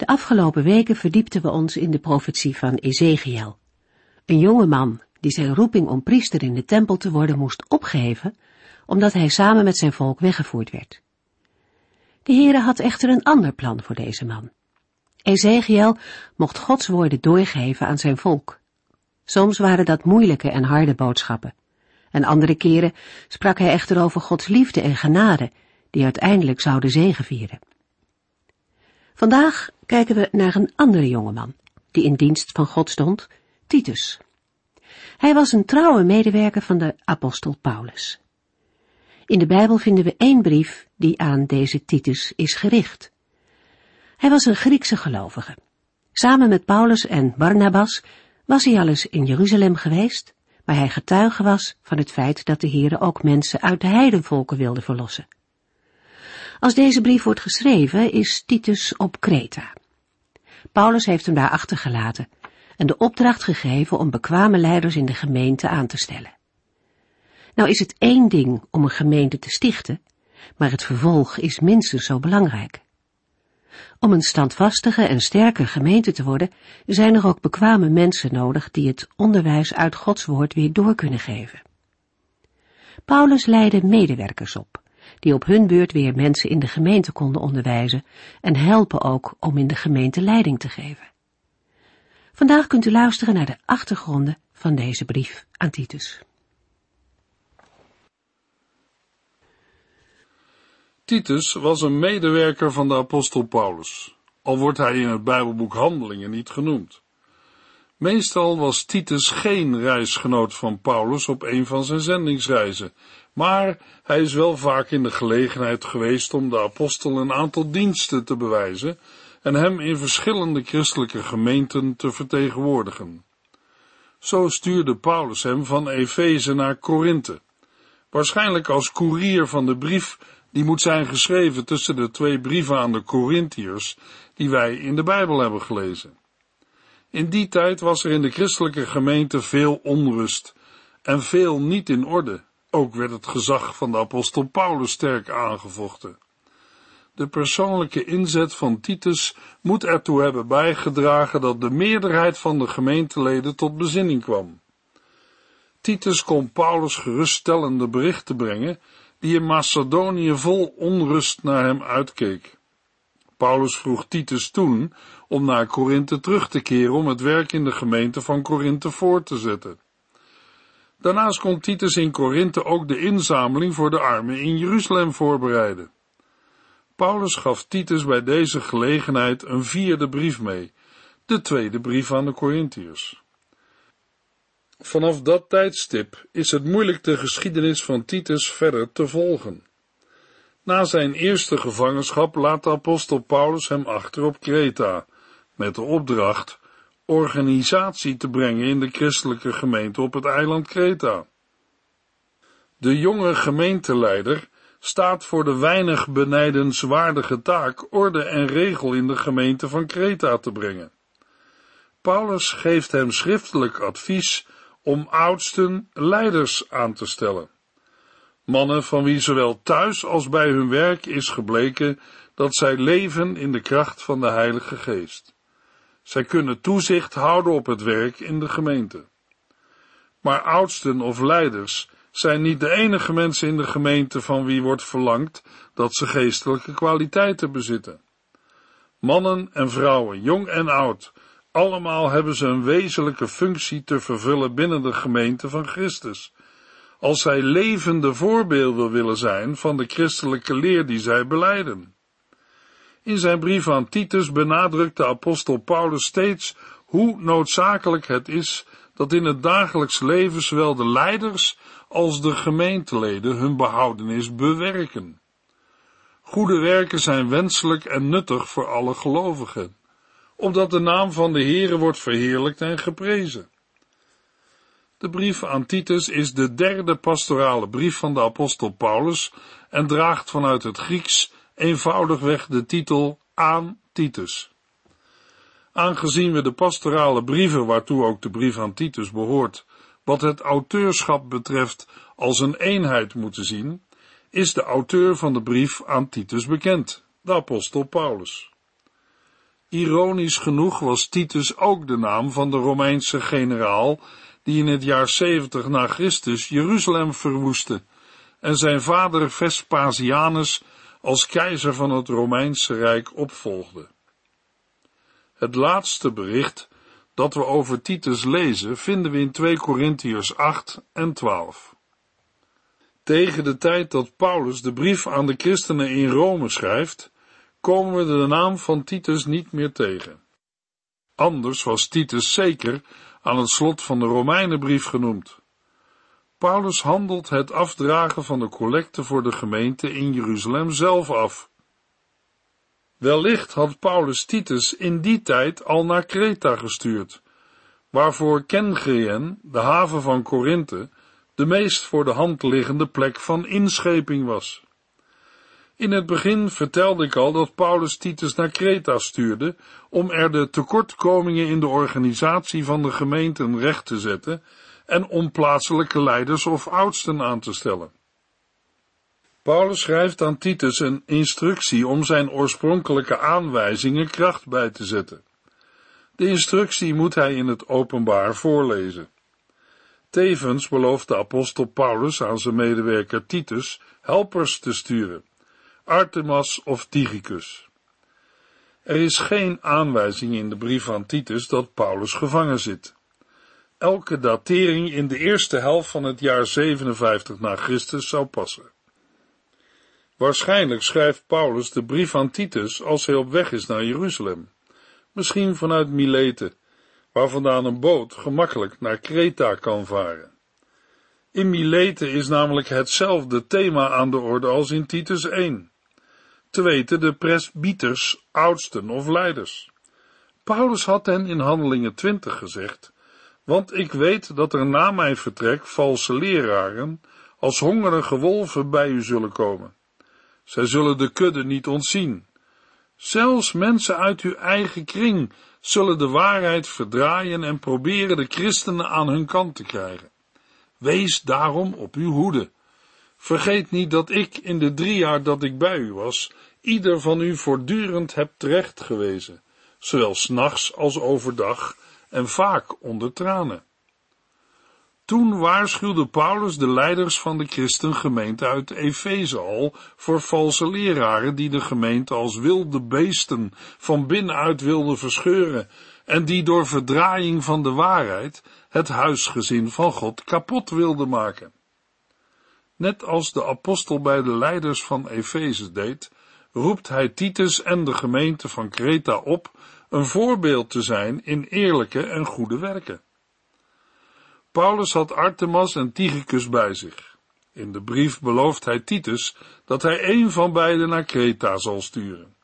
De afgelopen weken verdiepten we ons in de profetie van Ezekiel. Een jonge man die zijn roeping om priester in de tempel te worden moest opgeven, omdat hij samen met zijn volk weggevoerd werd. De Heere had echter een ander plan voor deze man. Ezekiel mocht Gods woorden doorgeven aan zijn volk. Soms waren dat moeilijke en harde boodschappen, en andere keren sprak hij echter over Gods liefde en genade, die uiteindelijk zouden zegevieren. Vandaag kijken we naar een andere jongeman, die in dienst van God stond, Titus. Hij was een trouwe medewerker van de apostel Paulus. In de Bijbel vinden we één brief die aan deze Titus is gericht. Hij was een Griekse gelovige. Samen met Paulus en Barnabas was hij al eens in Jeruzalem geweest, waar hij getuige was van het feit dat de Heere ook mensen uit de heidenvolken wilde verlossen. Als deze brief wordt geschreven, is Titus op Kreta. Paulus heeft hem daar achtergelaten en de opdracht gegeven om bekwame leiders in de gemeente aan te stellen. Nou is het één ding om een gemeente te stichten, maar het vervolg is minstens zo belangrijk. Om een standvastige en sterke gemeente te worden, zijn er ook bekwame mensen nodig die het onderwijs uit Gods woord weer door kunnen geven. Paulus leidde medewerkers op, die op hun beurt weer mensen in de gemeente konden onderwijzen en helpen ook om in de gemeente leiding te geven. Vandaag kunt u luisteren naar de achtergronden van deze brief aan Titus. Titus was een medewerker van de apostel Paulus, al wordt hij in het Bijbelboek Handelingen niet genoemd. Meestal was Titus geen reisgenoot van Paulus op een van zijn zendingsreizen, maar hij is wel vaak in de gelegenheid geweest om de apostel een aantal diensten te bewijzen en hem in verschillende christelijke gemeenten te vertegenwoordigen. Zo stuurde Paulus hem van Efeze naar Korinthe, waarschijnlijk als koerier van de brief die moet zijn geschreven tussen de twee brieven aan de Corinthiërs die wij in de Bijbel hebben gelezen. In die tijd was er in de christelijke gemeente veel onrust en veel niet in orde. Ook werd het gezag van de apostel Paulus sterk aangevochten. De persoonlijke inzet van Titus moet ertoe hebben bijgedragen dat de meerderheid van de gemeenteleden tot bezinning kwam. Titus kon Paulus geruststellende berichten brengen, die in Macedonië vol onrust naar hem uitkeek. Paulus vroeg Titus toen om naar Korinthe terug te keren om het werk in de gemeente van Korinthe voort te zetten. Daarnaast kon Titus in Korinthe ook de inzameling voor de armen in Jeruzalem voorbereiden. Paulus gaf Titus bij deze gelegenheid een vierde brief mee, de tweede brief aan de Corinthiërs. Vanaf dat tijdstip is het moeilijk de geschiedenis van Titus verder te volgen. Na zijn eerste gevangenschap laat de apostel Paulus hem achter op Kreta, met de opdracht organisatie te brengen in de christelijke gemeente op het eiland Kreta. De jonge gemeenteleider staat voor de weinig benijdenswaardige taak orde en regel in de gemeente van Kreta te brengen. Paulus geeft hem schriftelijk advies om oudsten leiders aan te stellen. Mannen van wie zowel thuis als bij hun werk is gebleken dat zij leven in de kracht van de Heilige Geest. Zij kunnen toezicht houden op het werk in de gemeente. Maar oudsten of leiders zijn niet de enige mensen in de gemeente van wie wordt verlangd dat ze geestelijke kwaliteiten bezitten. Mannen en vrouwen, jong en oud, allemaal hebben ze een wezenlijke functie te vervullen binnen de gemeente van Christus. Als zij levende voorbeelden willen zijn van de christelijke leer die zij beleiden. In zijn brief aan Titus benadrukt de apostel Paulus steeds hoe noodzakelijk het is dat in het dagelijks leven zowel de leiders als de gemeenteleden hun behoudenis bewerken. Goede werken zijn wenselijk en nuttig voor alle gelovigen. opdat de naam van de Heere wordt verheerlijkt en geprezen. De brief aan Titus is de derde pastorale brief van de apostel Paulus en draagt vanuit het Grieks eenvoudigweg de titel aan Titus. Aangezien we de pastorale brieven, waartoe ook de brief aan Titus behoort, wat het auteurschap betreft als een eenheid moeten zien, is de auteur van de brief aan Titus bekend, de apostel Paulus. Ironisch genoeg was Titus ook de naam van de Romeinse generaal die in het jaar 70 na Christus Jeruzalem verwoestte en zijn vader Vespasianus als keizer van het Romeinse Rijk opvolgde. Het laatste bericht dat we over Titus lezen vinden we in 2 Korintiërs 8 en 12. Tegen de tijd dat Paulus de brief aan de christenen in Rome schrijft, komen we de naam van Titus niet meer tegen. Anders was Titus zeker aan het slot van de Romeinenbrief genoemd. Paulus handelt het afdragen van de collecte voor de gemeente in Jeruzalem zelf af. Wellicht had Paulus Titus in die tijd al naar Kreta gestuurd, waarvoor Kengeen, de haven van Korinthe, de meest voor de hand liggende plek van inscheping was. In het begin vertelde ik al dat Paulus Titus naar Kreta stuurde om er de tekortkomingen in de organisatie van de gemeenten recht te zetten en om plaatselijke leiders of oudsten aan te stellen. Paulus schrijft aan Titus een instructie om zijn oorspronkelijke aanwijzingen kracht bij te zetten. De instructie moet hij in het openbaar voorlezen. Tevens belooft de apostel Paulus aan zijn medewerker Titus helpers te sturen, Artemas of Tychicus. Er is geen aanwijzing in de brief van Titus dat Paulus gevangen zit. Elke datering in de eerste helft van het jaar 57 na Christus zou passen. Waarschijnlijk schrijft Paulus de brief aan Titus als hij op weg is naar Jeruzalem, misschien vanuit Milete, waar vandaan een boot gemakkelijk naar Kreta kan varen. In Milete is namelijk hetzelfde thema aan de orde als in Titus 1. Te weten de presbyters, oudsten of leiders. Paulus had hen in Handelingen 20 gezegd, want ik weet dat er na mijn vertrek valse leraren als hongerige wolven bij u zullen komen. Zij zullen de kudde niet ontzien. Zelfs mensen uit uw eigen kring zullen de waarheid verdraaien en proberen de christenen aan hun kant te krijgen. Wees daarom op uw hoede. Vergeet niet dat ik in de drie jaar dat ik bij u was, ieder van u voortdurend heb terecht gewezen, zowel s'nachts als overdag en vaak onder tranen. Toen waarschuwde Paulus de leiders van de christengemeente uit Efeze al voor valse leraren die de gemeente als wilde beesten van binnenuit wilden verscheuren en die door verdraaiing van de waarheid het huisgezin van God kapot wilden maken. Net als de apostel bij de leiders van Efeze deed, roept hij Titus en de gemeente van Kreta op een voorbeeld te zijn in eerlijke en goede werken. Paulus had Artemas en Tychicus bij zich. In de brief belooft hij Titus dat hij een van beiden naar Kreta zal sturen.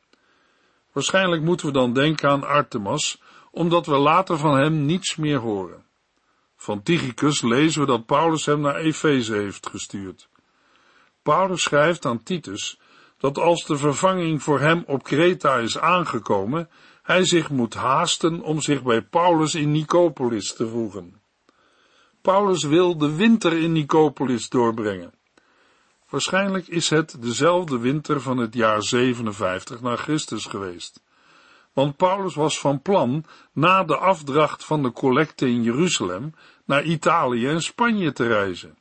Waarschijnlijk moeten we dan denken aan Artemas, omdat we later van hem niets meer horen. Van Tychicus lezen we dat Paulus hem naar Efeze heeft gestuurd. Paulus schrijft aan Titus dat als de vervanging voor hem op Kreta is aangekomen, hij zich moet haasten om zich bij Paulus in Nicopolis te voegen. Paulus wil de winter in Nicopolis doorbrengen. Waarschijnlijk is het dezelfde winter van het jaar 57 na Christus geweest. Want Paulus was van plan na de afdracht van de collecte in Jeruzalem naar Italië en Spanje te reizen.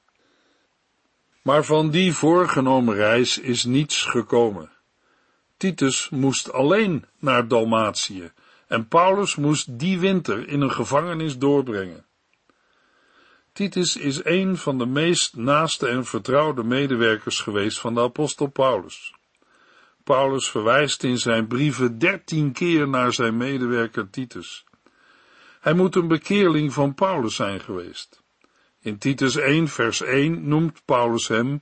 Maar van die voorgenomen reis is niets gekomen. Titus moest alleen naar Dalmatië en Paulus moest die winter in een gevangenis doorbrengen. Titus is een van de meest naaste en vertrouwde medewerkers geweest van de apostel Paulus. Paulus verwijst in zijn brieven dertien keer naar zijn medewerker Titus. Hij moet een bekeerling van Paulus zijn geweest. In Titus 1 vers 1 noemt Paulus hem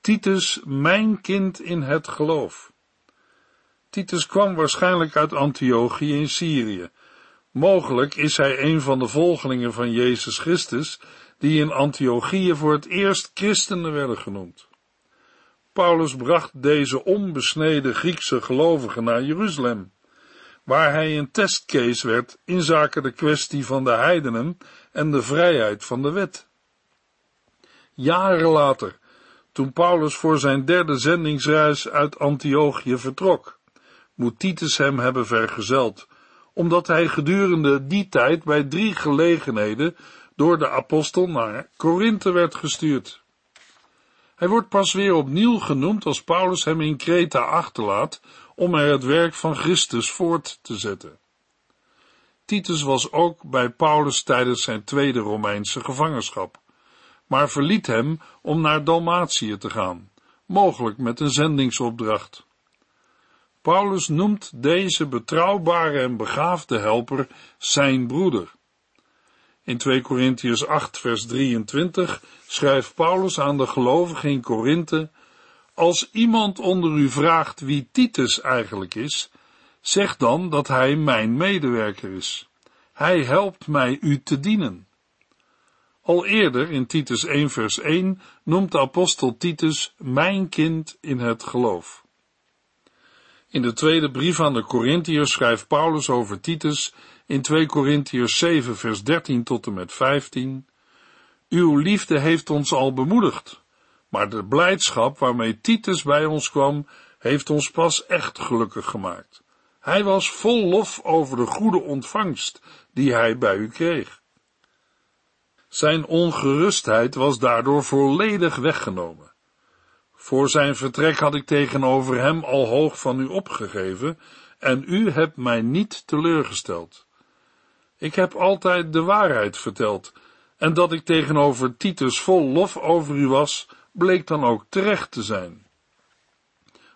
Titus mijn kind in het geloof. Titus kwam waarschijnlijk uit Antiochië in Syrië. Mogelijk is hij een van de volgelingen van Jezus Christus, die in Antiochië voor het eerst christenen werden genoemd. Paulus bracht deze onbesneden Griekse gelovigen naar Jeruzalem, waar hij een testcase werd in zaken de kwestie van de heidenen en de vrijheid van de wet. Jaren later, toen Paulus voor zijn derde zendingsreis uit Antiochië vertrok, moet Titus hem hebben vergezeld, omdat hij gedurende die tijd bij drie gelegenheden door de apostel naar Korinthe werd gestuurd. Hij wordt pas weer opnieuw genoemd als Paulus hem in Kreta achterlaat om er het werk van Christus voort te zetten. Titus was ook bij Paulus tijdens zijn tweede Romeinse gevangenschap, maar verliet hem om naar Dalmatië te gaan, mogelijk met een zendingsopdracht. Paulus noemt deze betrouwbare en begaafde helper zijn broeder. In 2 Korintiërs 8 vers 23 schrijft Paulus aan de gelovigen in Korinthe, als iemand onder u vraagt wie Titus eigenlijk is, zeg dan dat hij mijn medewerker is. Hij helpt mij u te dienen. Al eerder in Titus 1 vers 1 noemt de apostel Titus mijn kind in het geloof. In de tweede brief aan de Corinthiërs schrijft Paulus over Titus in 2 Corinthiërs 7 vers 13 tot en met 15. Uw liefde heeft ons al bemoedigd, maar de blijdschap waarmee Titus bij ons kwam, heeft ons pas echt gelukkig gemaakt. Hij was vol lof over de goede ontvangst die hij bij u kreeg. Zijn ongerustheid was daardoor volledig weggenomen. Voor zijn vertrek had ik tegenover hem al hoog van u opgegeven, en u hebt mij niet teleurgesteld. Ik heb altijd de waarheid verteld, en dat ik tegenover Titus vol lof over u was, bleek dan ook terecht te zijn.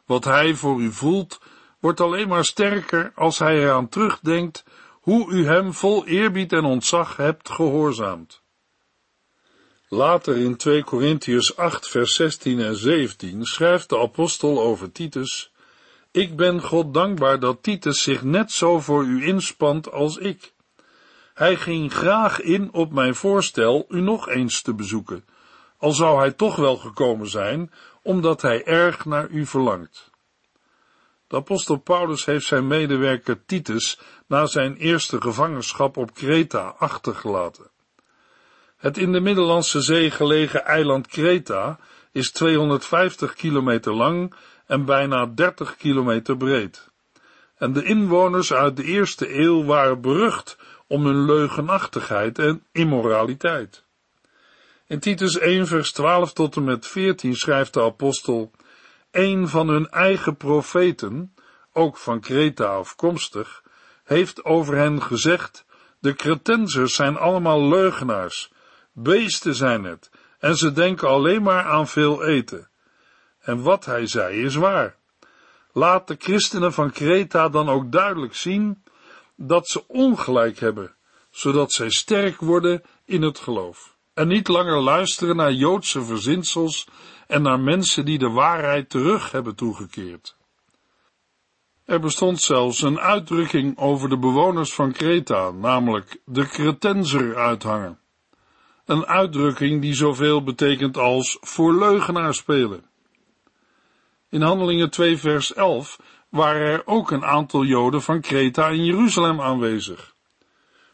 Wat hij voor u voelt, wordt alleen maar sterker als hij eraan terugdenkt hoe u hem vol eerbied en ontzag hebt gehoorzaamd. Later in 2 Korintiërs 8 vers 16 en 17 schrijft de apostel over Titus, Ik ben God dankbaar dat Titus zich net zo voor u inspant als ik. Hij ging graag in op mijn voorstel u nog eens te bezoeken, al zou hij toch wel gekomen zijn, omdat hij erg naar u verlangt. De apostel Paulus heeft zijn medewerker Titus na zijn eerste gevangenschap op Kreta achtergelaten. Het in de Middellandse Zee gelegen eiland Kreta is 250 kilometer lang en bijna 30 kilometer breed. En de inwoners uit de eerste eeuw waren berucht om hun leugenachtigheid en immoraliteit. In Titus 1 vers 12 tot en met 14 schrijft de apostel, een van hun eigen profeten, ook van Kreta afkomstig, heeft over hen gezegd, de Cretensers zijn allemaal leugenaars, beesten zijn het, en ze denken alleen maar aan veel eten. En wat hij zei is waar. Laat de christenen van Kreta dan ook duidelijk zien dat ze ongelijk hebben, zodat zij sterk worden in het geloof. En niet langer luisteren naar Joodse verzinsels en naar mensen die de waarheid terug hebben toegekeerd. Er bestond zelfs een uitdrukking over de bewoners van Kreta, namelijk de Cretenser uithangen. Een uitdrukking die zoveel betekent als voor leugenaar spelen. In Handelingen 2 vers 11 waren er ook een aantal Joden van Kreta in Jeruzalem aanwezig.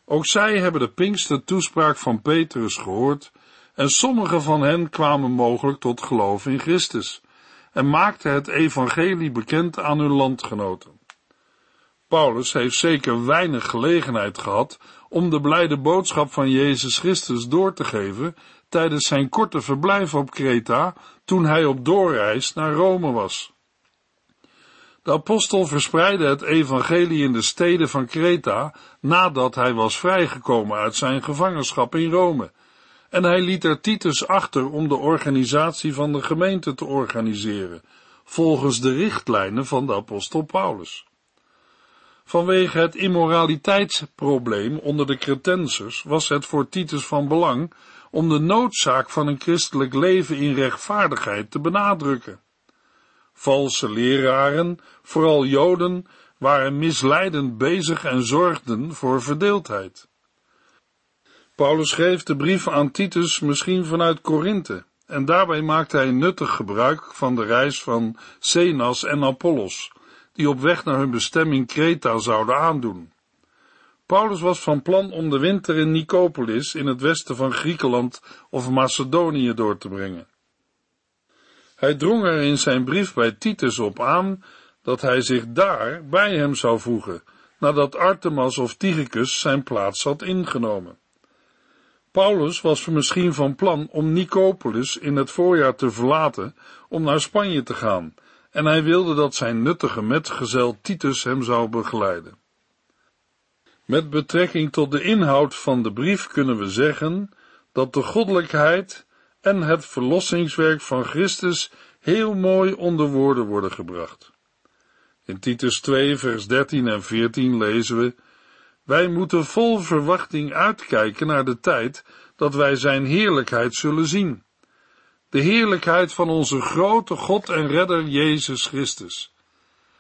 Ook zij hebben de Pinkster toespraak van Petrus gehoord en sommige van hen kwamen mogelijk tot geloof in Christus en maakten het evangelie bekend aan hun landgenoten. Paulus heeft zeker weinig gelegenheid gehad om de blijde boodschap van Jezus Christus door te geven tijdens zijn korte verblijf op Kreta toen hij op doorreis naar Rome was. De apostel verspreidde het evangelie in de steden van Kreta nadat hij was vrijgekomen uit zijn gevangenschap in Rome. En hij liet er Titus achter om de organisatie van de gemeente te organiseren, volgens de richtlijnen van de apostel Paulus. Vanwege het immoraliteitsprobleem onder de Cretensers was het voor Titus van belang om de noodzaak van een christelijk leven in rechtvaardigheid te benadrukken. Valse leraren, vooral Joden, waren misleidend bezig en zorgden voor verdeeldheid. Paulus schreef de brief aan Titus misschien vanuit Korinthe, en daarbij maakte hij nuttig gebruik van de reis van Zenas en Apollos, die op weg naar hun bestemming Kreta zouden aandoen. Paulus was van plan om de winter in Nicopolis in het westen van Griekenland of Macedonië door te brengen. Hij drong er in zijn brief bij Titus op aan dat hij zich daar bij hem zou voegen, nadat Artemas of Tychicus zijn plaats had ingenomen. Paulus was misschien van plan om Nicopolis in het voorjaar te verlaten om naar Spanje te gaan, en hij wilde dat zijn nuttige metgezel Titus hem zou begeleiden. Met betrekking tot de inhoud van de brief kunnen we zeggen dat de goddelijkheid en het verlossingswerk van Christus heel mooi onder woorden worden gebracht. In Titus 2, vers 13 en 14 lezen we: Wij moeten vol verwachting uitkijken naar de tijd dat wij Zijn heerlijkheid zullen zien. De heerlijkheid van onze grote God en Redder Jezus Christus.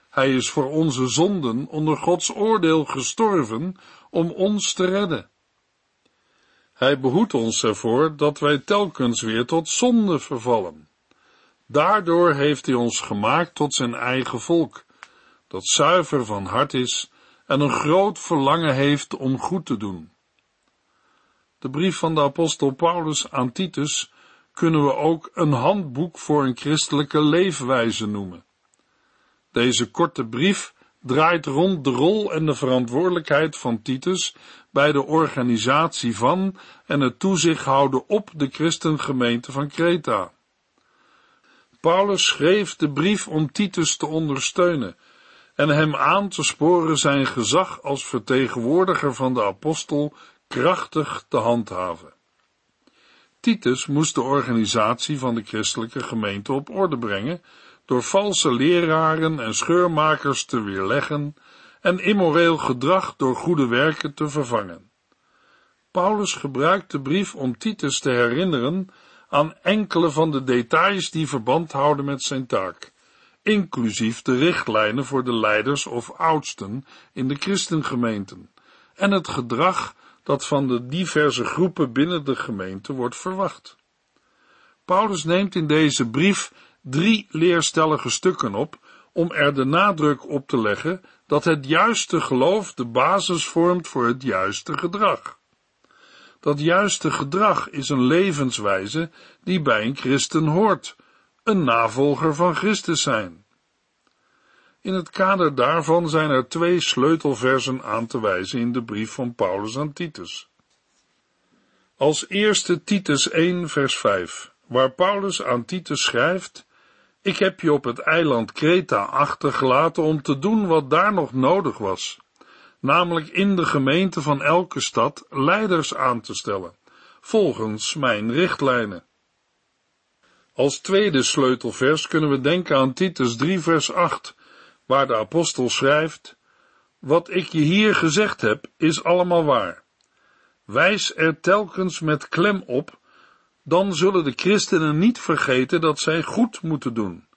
Hij is voor onze zonden onder Gods oordeel gestorven om ons te redden. Hij behoedt ons ervoor dat wij telkens weer tot zonde vervallen. Daardoor heeft hij ons gemaakt tot zijn eigen volk, dat zuiver van hart is en een groot verlangen heeft om goed te doen. De brief van de apostel Paulus aan Titus kunnen we ook een handboek voor een christelijke leefwijze noemen. Deze korte brief draait rond de rol en de verantwoordelijkheid van Titus bij de organisatie van en het toezicht houden op de christengemeente van Kreta. Paulus schreef de brief om Titus te ondersteunen en hem aan te sporen zijn gezag als vertegenwoordiger van de apostel krachtig te handhaven. Titus moest de organisatie van de christelijke gemeente op orde brengen door valse leraren en scheurmakers te weerleggen en immoreel gedrag door goede werken te vervangen. Paulus gebruikt de brief om Titus te herinneren aan enkele van de details die verband houden met zijn taak, inclusief de richtlijnen voor de leiders of oudsten in de christengemeenten en het gedrag dat van de diverse groepen binnen de gemeente wordt verwacht. Paulus neemt in deze brief drie leerstellige stukken op om er de nadruk op te leggen dat het juiste geloof de basis vormt voor het juiste gedrag. Dat juiste gedrag is een levenswijze die bij een christen hoort, een navolger van Christus zijn. In het kader daarvan zijn er twee sleutelversen aan te wijzen in de brief van Paulus aan Titus. Als eerste Titus 1 vers 5, waar Paulus aan Titus schrijft, ik heb je op het eiland Kreta achtergelaten om te doen wat daar nog nodig was, namelijk in de gemeente van elke stad leiders aan te stellen, volgens mijn richtlijnen. Als tweede sleutelvers kunnen we denken aan Titus 3 vers 8, waar de apostel schrijft, wat ik je hier gezegd heb, is allemaal waar. Wijs er telkens met klem op dan zullen de christenen niet vergeten dat zij goed moeten doen.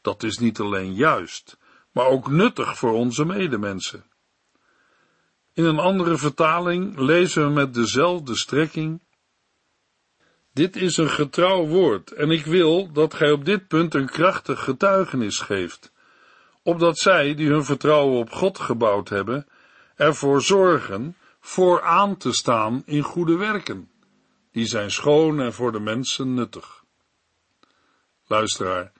Dat is niet alleen juist, maar ook nuttig voor onze medemensen. In een andere vertaling lezen we met dezelfde strekking. Dit is een getrouw woord en ik wil dat gij op dit punt een krachtig getuigenis geeft, opdat zij, die hun vertrouwen op God gebouwd hebben, ervoor zorgen vooraan te staan in goede werken die zijn schoon en voor de mensen nuttig. Luisteraar,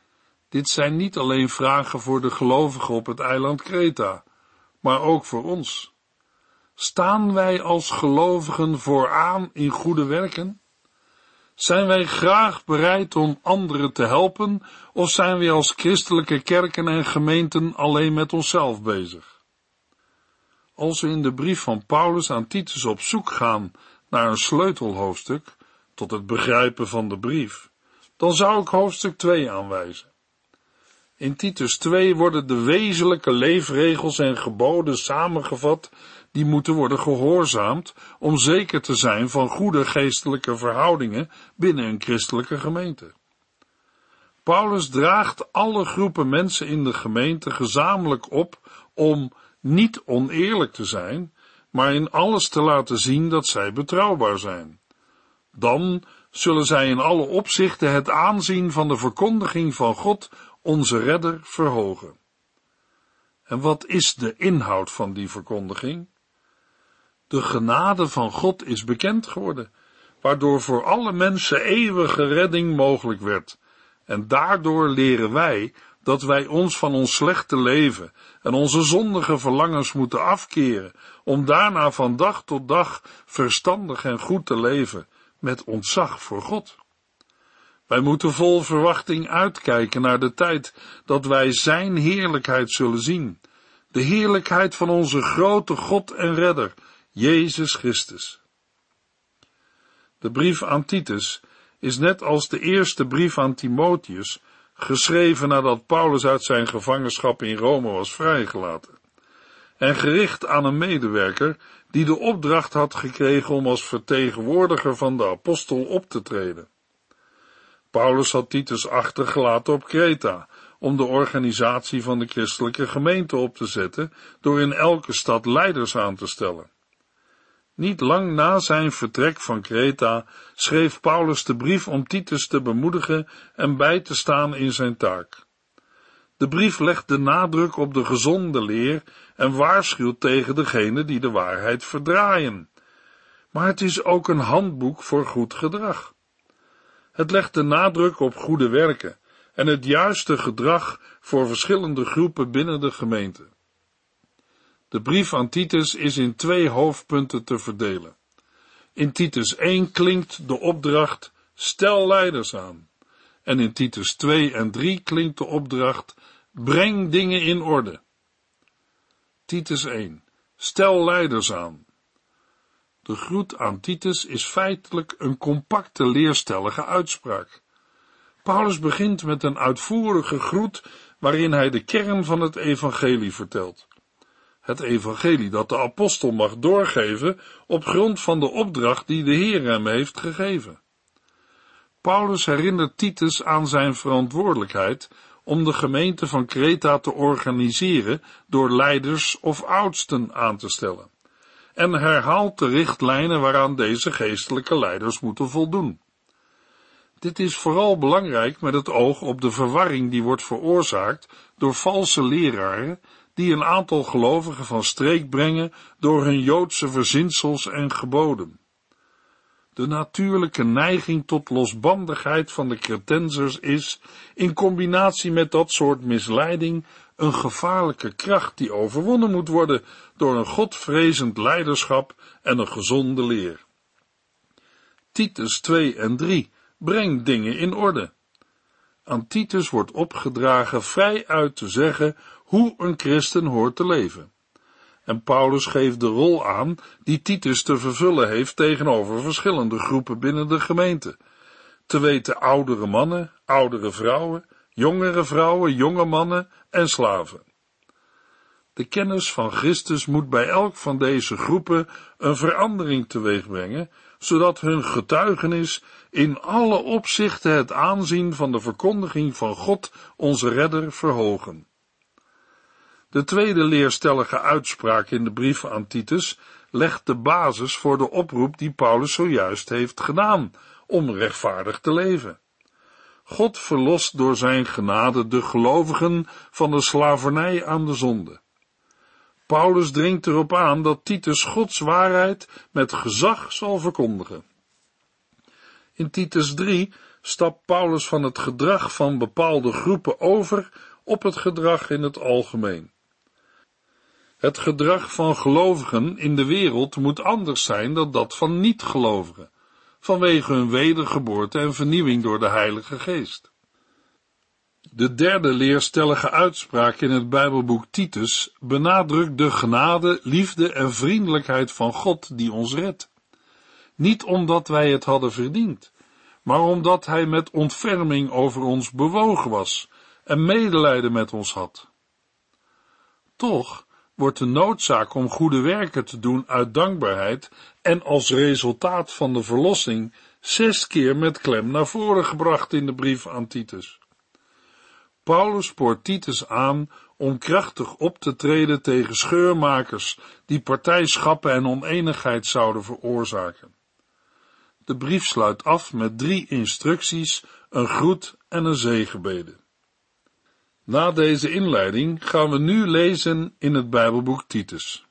dit zijn niet alleen vragen voor de gelovigen op het eiland Kreta, maar ook voor ons. Staan wij als gelovigen vooraan in goede werken? Zijn wij graag bereid om anderen te helpen, of zijn wij als christelijke kerken en gemeenten alleen met onszelf bezig? Als we in de brief van Paulus aan Titus op zoek gaan naar een sleutelhoofdstuk tot het begrijpen van de brief, dan zou ik hoofdstuk 2 aanwijzen. In Titus 2 worden de wezenlijke leefregels en geboden samengevat die moeten worden gehoorzaamd om zeker te zijn van goede geestelijke verhoudingen binnen een christelijke gemeente. Paulus draagt alle groepen mensen in de gemeente gezamenlijk op om niet oneerlijk te zijn, maar in alles te laten zien dat zij betrouwbaar zijn. Dan zullen zij in alle opzichten het aanzien van de verkondiging van God, onze redder, verhogen. En wat is de inhoud van die verkondiging? De genade van God is bekend geworden, waardoor voor alle mensen eeuwige redding mogelijk werd. En daardoor leren wij dat wij ons van ons slechte leven en onze zondige verlangens moeten afkeren, om daarna van dag tot dag verstandig en goed te leven, met ontzag voor God. Wij moeten vol verwachting uitkijken naar de tijd dat wij Zijn heerlijkheid zullen zien, de heerlijkheid van onze grote God en Redder, Jezus Christus. De brief aan Titus is net als de eerste brief aan Timotheus geschreven nadat Paulus uit zijn gevangenschap in Rome was vrijgelaten, en gericht aan een medewerker die de opdracht had gekregen om als vertegenwoordiger van de apostel op te treden. Paulus had Titus achtergelaten op Kreta om de organisatie van de christelijke gemeente op te zetten door in elke stad leiders aan te stellen. Niet lang na zijn vertrek van Kreta schreef Paulus de brief om Titus te bemoedigen en bij te staan in zijn taak. De brief legt de nadruk op de gezonde leer en waarschuwt tegen degenen die de waarheid verdraaien. Maar het is ook een handboek voor goed gedrag. Het legt de nadruk op goede werken en het juiste gedrag voor verschillende groepen binnen de gemeente. De brief aan Titus is in twee hoofdpunten te verdelen. In Titus 1 klinkt de opdracht stel leiders aan. En in Titus 2 en 3 klinkt de opdracht breng dingen in orde. Titus 1 Stel leiders aan. De groet aan Titus is feitelijk een compacte leerstellige uitspraak. Paulus begint met een uitvoerige groet waarin hij de kern van het evangelie vertelt het evangelie dat de apostel mag doorgeven op grond van de opdracht die de Heer hem heeft gegeven. Paulus herinnert Titus aan zijn verantwoordelijkheid om de gemeente van Kreta te organiseren door leiders of oudsten aan te stellen, en herhaalt de richtlijnen waaraan deze geestelijke leiders moeten voldoen. Dit is vooral belangrijk met het oog op de verwarring die wordt veroorzaakt door valse leraren die een aantal gelovigen van streek brengen door hun Joodse verzinsels en geboden. De natuurlijke neiging tot losbandigheid van de Cretensers is, in combinatie met dat soort misleiding, een gevaarlijke kracht die overwonnen moet worden door een godvrezend leiderschap en een gezonde leer. Titus 2 en 3 brengt dingen in orde. Aan Titus wordt opgedragen vrij uit te zeggen hoe een christen hoort te leven. En Paulus geeft de rol aan die Titus te vervullen heeft tegenover verschillende groepen binnen de gemeente. Te weten oudere mannen, oudere vrouwen, jongere vrouwen, jonge mannen en slaven. De kennis van Christus moet bij elk van deze groepen een verandering teweegbrengen, zodat hun getuigenis in alle opzichten het aanzien van de verkondiging van God, onze redder, verhogen. De tweede leerstellige uitspraak in de brief aan Titus legt de basis voor de oproep die Paulus zojuist heeft gedaan om rechtvaardig te leven. God verlost door zijn genade de gelovigen van de slavernij aan de zonde. Paulus dringt erop aan dat Titus Gods waarheid met gezag zal verkondigen. In Titus 3 stapt Paulus van het gedrag van bepaalde groepen over op het gedrag in het algemeen. Het gedrag van gelovigen in de wereld moet anders zijn dan dat van niet-gelovigen, vanwege hun wedergeboorte en vernieuwing door de Heilige Geest. De derde leerstellige uitspraak in het Bijbelboek Titus benadrukt de genade, liefde en vriendelijkheid van God die ons redt. Niet omdat wij het hadden verdiend, maar omdat Hij met ontferming over ons bewogen was en medelijden met ons had. Toch wordt de noodzaak om goede werken te doen uit dankbaarheid en als resultaat van de verlossing zes keer met klem naar voren gebracht in de brief aan Titus. Paulus spoort Titus aan om krachtig op te treden tegen scheurmakers die partijschappen en oneenigheid zouden veroorzaken. De brief sluit af met drie instructies, een groet en een zegenbede. Na deze inleiding gaan we nu lezen in het Bijbelboek Titus.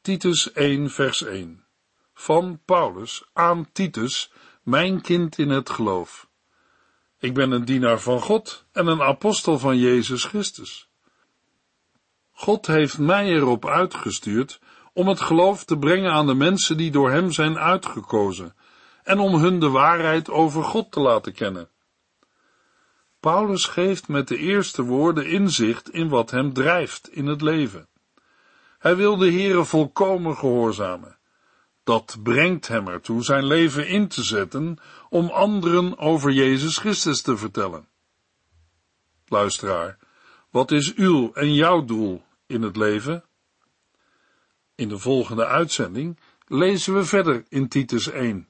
Titus 1 vers 1 Van Paulus aan Titus, mijn kind in het geloof. Ik ben een dienaar van God en een apostel van Jezus Christus. God heeft mij erop uitgestuurd om het geloof te brengen aan de mensen die door hem zijn uitgekozen en om hun de waarheid over God te laten kennen. Paulus geeft met de eerste woorden inzicht in wat hem drijft in het leven. Hij wil de Heere volkomen gehoorzamen. Dat brengt hem ertoe zijn leven in te zetten om anderen over Jezus Christus te vertellen. Luisteraar, wat is uw en jouw doel in het leven? In de volgende uitzending lezen we verder in Titus 1.